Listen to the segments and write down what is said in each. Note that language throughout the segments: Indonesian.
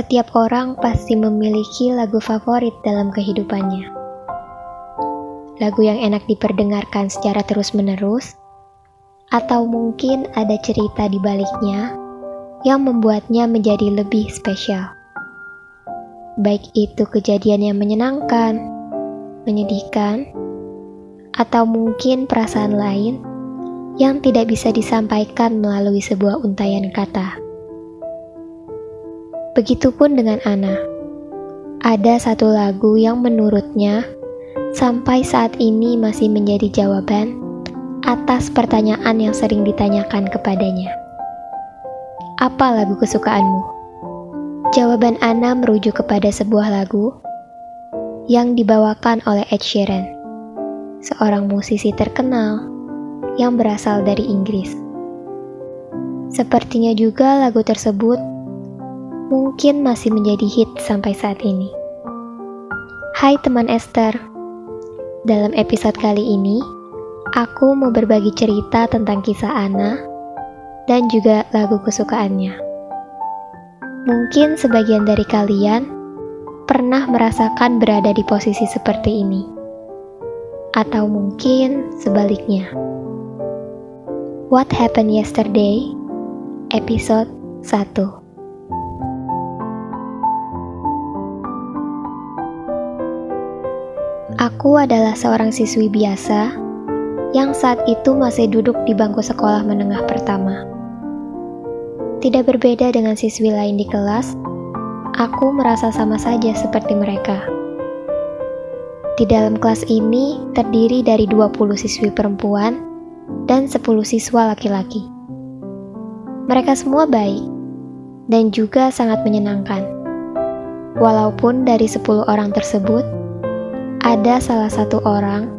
Setiap orang pasti memiliki lagu favorit dalam kehidupannya. Lagu yang enak diperdengarkan secara terus-menerus, atau mungkin ada cerita di baliknya yang membuatnya menjadi lebih spesial. Baik itu kejadian yang menyenangkan, menyedihkan, atau mungkin perasaan lain yang tidak bisa disampaikan melalui sebuah untayan kata. Begitupun dengan Ana. Ada satu lagu yang menurutnya sampai saat ini masih menjadi jawaban atas pertanyaan yang sering ditanyakan kepadanya. Apa lagu kesukaanmu? Jawaban Ana merujuk kepada sebuah lagu yang dibawakan oleh Ed Sheeran, seorang musisi terkenal yang berasal dari Inggris. Sepertinya juga lagu tersebut mungkin masih menjadi hit sampai saat ini. Hai teman Esther, dalam episode kali ini aku mau berbagi cerita tentang kisah Ana dan juga lagu kesukaannya. Mungkin sebagian dari kalian pernah merasakan berada di posisi seperti ini, atau mungkin sebaliknya. What Happened Yesterday, episode 1. Aku adalah seorang siswi biasa yang saat itu masih duduk di bangku sekolah menengah pertama. Tidak berbeda dengan siswi lain di kelas, aku merasa sama saja seperti mereka. Di dalam kelas ini terdiri dari 20 siswi perempuan dan 10 siswa laki-laki. Mereka semua baik dan juga sangat menyenangkan. Walaupun dari 10 orang tersebut, ada salah satu orang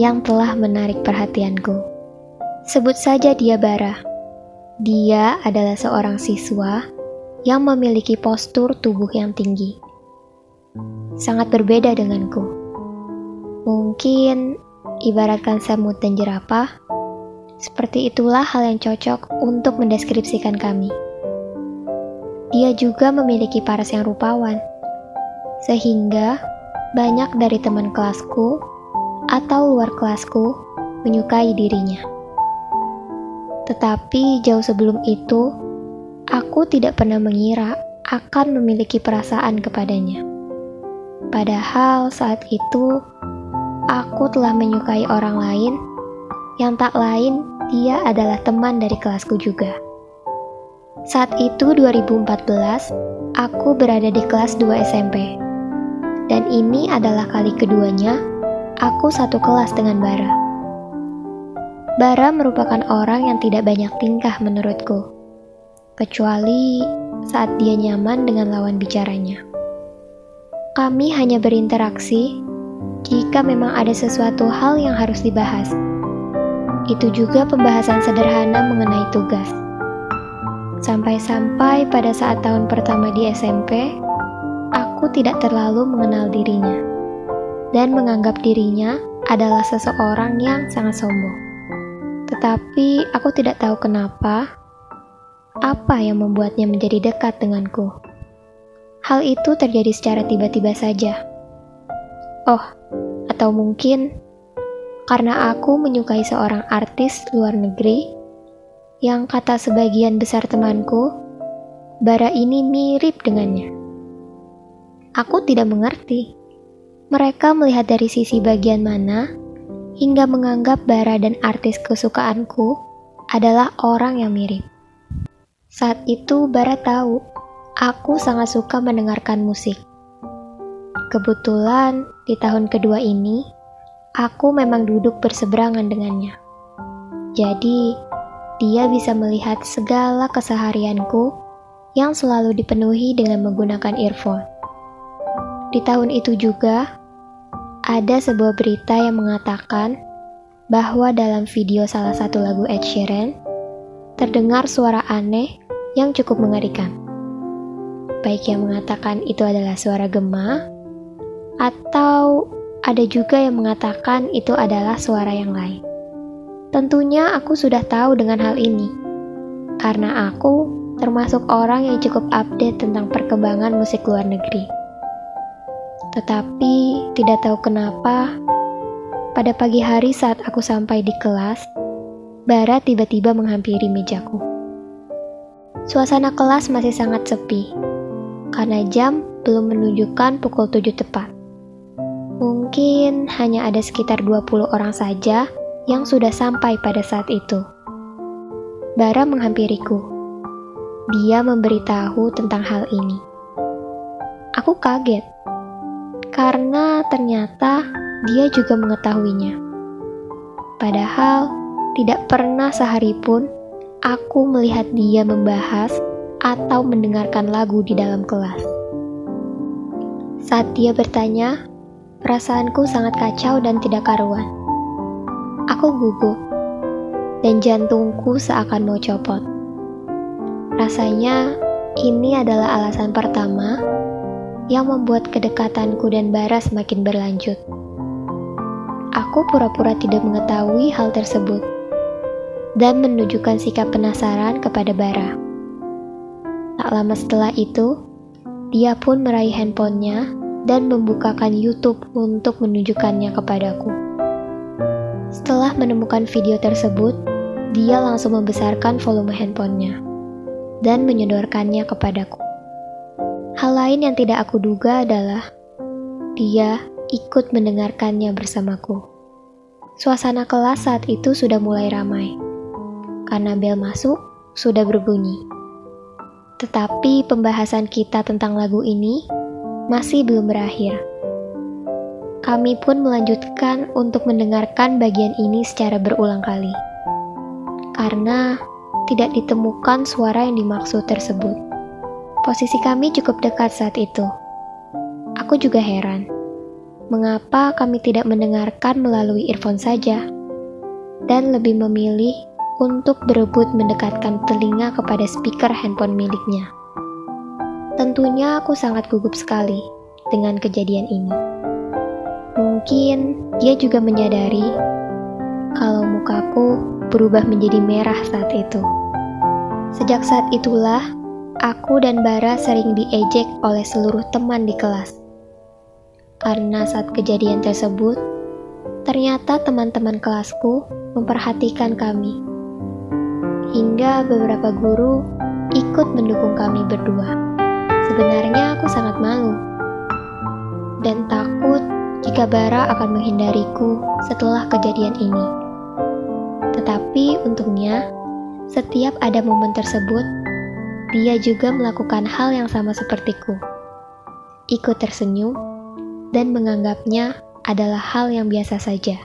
yang telah menarik perhatianku. Sebut saja dia Bara. Dia adalah seorang siswa yang memiliki postur tubuh yang tinggi. Sangat berbeda denganku. Mungkin ibaratkan semut dan jerapah, seperti itulah hal yang cocok untuk mendeskripsikan kami. Dia juga memiliki paras yang rupawan, sehingga banyak dari teman kelasku atau luar kelasku menyukai dirinya. Tetapi jauh sebelum itu, aku tidak pernah mengira akan memiliki perasaan kepadanya. Padahal saat itu, aku telah menyukai orang lain yang tak lain dia adalah teman dari kelasku juga. Saat itu 2014, aku berada di kelas 2 SMP dan ini adalah kali keduanya aku satu kelas dengan Bara. Bara merupakan orang yang tidak banyak tingkah menurutku, kecuali saat dia nyaman dengan lawan bicaranya. Kami hanya berinteraksi jika memang ada sesuatu hal yang harus dibahas. Itu juga pembahasan sederhana mengenai tugas. Sampai-sampai pada saat tahun pertama di SMP, aku tidak terlalu mengenal dirinya dan menganggap dirinya adalah seseorang yang sangat sombong. Tetapi aku tidak tahu kenapa, apa yang membuatnya menjadi dekat denganku. Hal itu terjadi secara tiba-tiba saja. Oh, atau mungkin karena aku menyukai seorang artis luar negeri yang kata sebagian besar temanku, bara ini mirip dengannya. Aku tidak mengerti. Mereka melihat dari sisi bagian mana hingga menganggap Bara dan artis kesukaanku adalah orang yang mirip. Saat itu Bara tahu aku sangat suka mendengarkan musik. Kebetulan di tahun kedua ini aku memang duduk berseberangan dengannya. Jadi, dia bisa melihat segala keseharianku yang selalu dipenuhi dengan menggunakan earphone. Di tahun itu juga, ada sebuah berita yang mengatakan bahwa dalam video salah satu lagu Ed Sheeran, terdengar suara aneh yang cukup mengerikan. Baik yang mengatakan itu adalah suara gema, atau ada juga yang mengatakan itu adalah suara yang lain. Tentunya aku sudah tahu dengan hal ini, karena aku termasuk orang yang cukup update tentang perkembangan musik luar negeri. Tetapi tidak tahu kenapa, pada pagi hari saat aku sampai di kelas, Bara tiba-tiba menghampiri mejaku. Suasana kelas masih sangat sepi, karena jam belum menunjukkan pukul 7 tepat. Mungkin hanya ada sekitar 20 orang saja yang sudah sampai pada saat itu. Bara menghampiriku dia memberitahu tentang hal ini. Aku kaget karena ternyata dia juga mengetahuinya. Padahal tidak pernah sehari pun aku melihat dia membahas atau mendengarkan lagu di dalam kelas. Saat dia bertanya, perasaanku sangat kacau dan tidak karuan. Aku gugup, dan jantungku seakan mau copot. Rasanya ini adalah alasan pertama yang membuat kedekatanku dan Bara semakin berlanjut. Aku pura-pura tidak mengetahui hal tersebut dan menunjukkan sikap penasaran kepada Bara. Tak lama setelah itu, dia pun meraih handphonenya dan membukakan YouTube untuk menunjukkannya kepadaku. Setelah menemukan video tersebut, dia langsung membesarkan volume handphonenya dan menyodorkannya kepadaku. Hal lain yang tidak aku duga adalah dia ikut mendengarkannya bersamaku. Suasana kelas saat itu sudah mulai ramai karena bel masuk sudah berbunyi. Tetapi pembahasan kita tentang lagu ini masih belum berakhir. Kami pun melanjutkan untuk mendengarkan bagian ini secara berulang kali. Karena tidak ditemukan suara yang dimaksud tersebut. Posisi kami cukup dekat saat itu. Aku juga heran, mengapa kami tidak mendengarkan melalui earphone saja, dan lebih memilih untuk berebut mendekatkan telinga kepada speaker handphone miliknya. Tentunya aku sangat gugup sekali dengan kejadian ini. Mungkin dia juga menyadari kalau mukaku berubah menjadi merah saat itu. Sejak saat itulah, aku dan Bara sering diejek oleh seluruh teman di kelas. Karena saat kejadian tersebut, ternyata teman-teman kelasku memperhatikan kami. Hingga beberapa guru ikut mendukung kami berdua. Sebenarnya aku sangat malu dan takut jika Bara akan menghindariku setelah kejadian ini. Tetapi untungnya, setiap ada momen tersebut, dia juga melakukan hal yang sama sepertiku. Ikut tersenyum dan menganggapnya adalah hal yang biasa saja.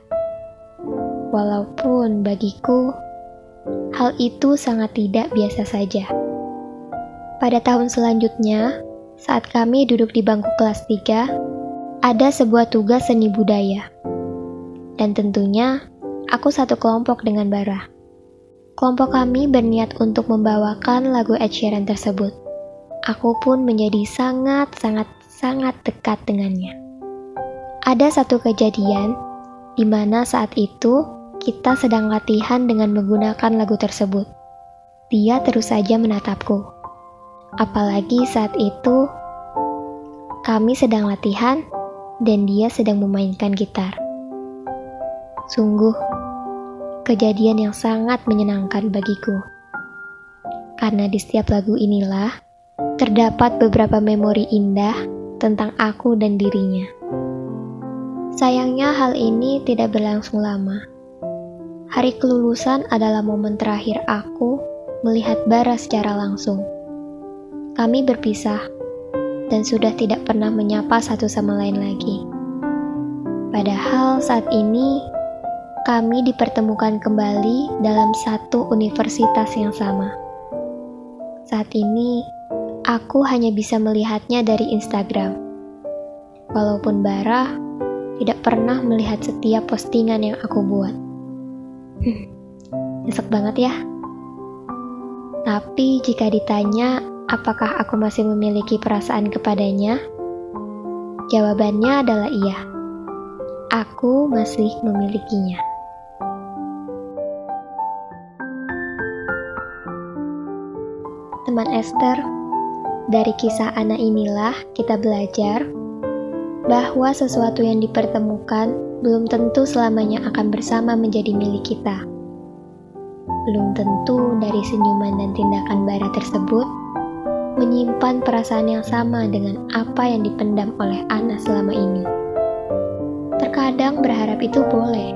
Walaupun bagiku, hal itu sangat tidak biasa saja. Pada tahun selanjutnya, saat kami duduk di bangku kelas 3, ada sebuah tugas seni budaya. Dan tentunya aku satu kelompok dengan Bara. Kelompok kami berniat untuk membawakan lagu Ed Sheeran tersebut. Aku pun menjadi sangat-sangat-sangat dekat dengannya. Ada satu kejadian di mana saat itu kita sedang latihan dengan menggunakan lagu tersebut. Dia terus saja menatapku. Apalagi saat itu kami sedang latihan dan dia sedang memainkan gitar. Sungguh, kejadian yang sangat menyenangkan bagiku. Karena di setiap lagu inilah terdapat beberapa memori indah tentang aku dan dirinya. Sayangnya hal ini tidak berlangsung lama. Hari kelulusan adalah momen terakhir aku melihat Bara secara langsung. Kami berpisah dan sudah tidak pernah menyapa satu sama lain lagi. Padahal saat ini kami dipertemukan kembali dalam satu universitas yang sama. Saat ini, aku hanya bisa melihatnya dari Instagram. Walaupun Bara tidak pernah melihat setiap postingan yang aku buat. Hmm, nyesek banget ya. Tapi jika ditanya apakah aku masih memiliki perasaan kepadanya, jawabannya adalah iya. Aku masih memilikinya. Teman Esther, dari kisah Ana inilah kita belajar bahwa sesuatu yang dipertemukan belum tentu selamanya akan bersama menjadi milik kita. Belum tentu dari senyuman dan tindakan bara tersebut menyimpan perasaan yang sama dengan apa yang dipendam oleh Ana selama ini. Terkadang berharap itu boleh,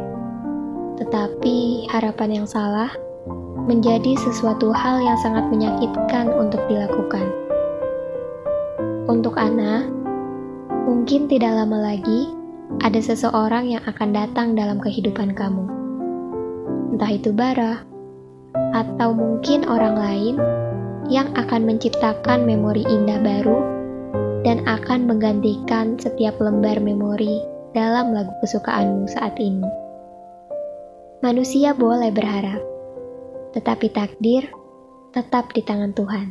tetapi harapan yang salah menjadi sesuatu hal yang sangat menyakitkan untuk dilakukan. Untuk Ana, mungkin tidak lama lagi ada seseorang yang akan datang dalam kehidupan kamu. Entah itu Bara, atau mungkin orang lain yang akan menciptakan memori indah baru dan akan menggantikan setiap lembar memori dalam lagu kesukaanmu saat ini. Manusia boleh berharap, tetapi takdir tetap di tangan Tuhan.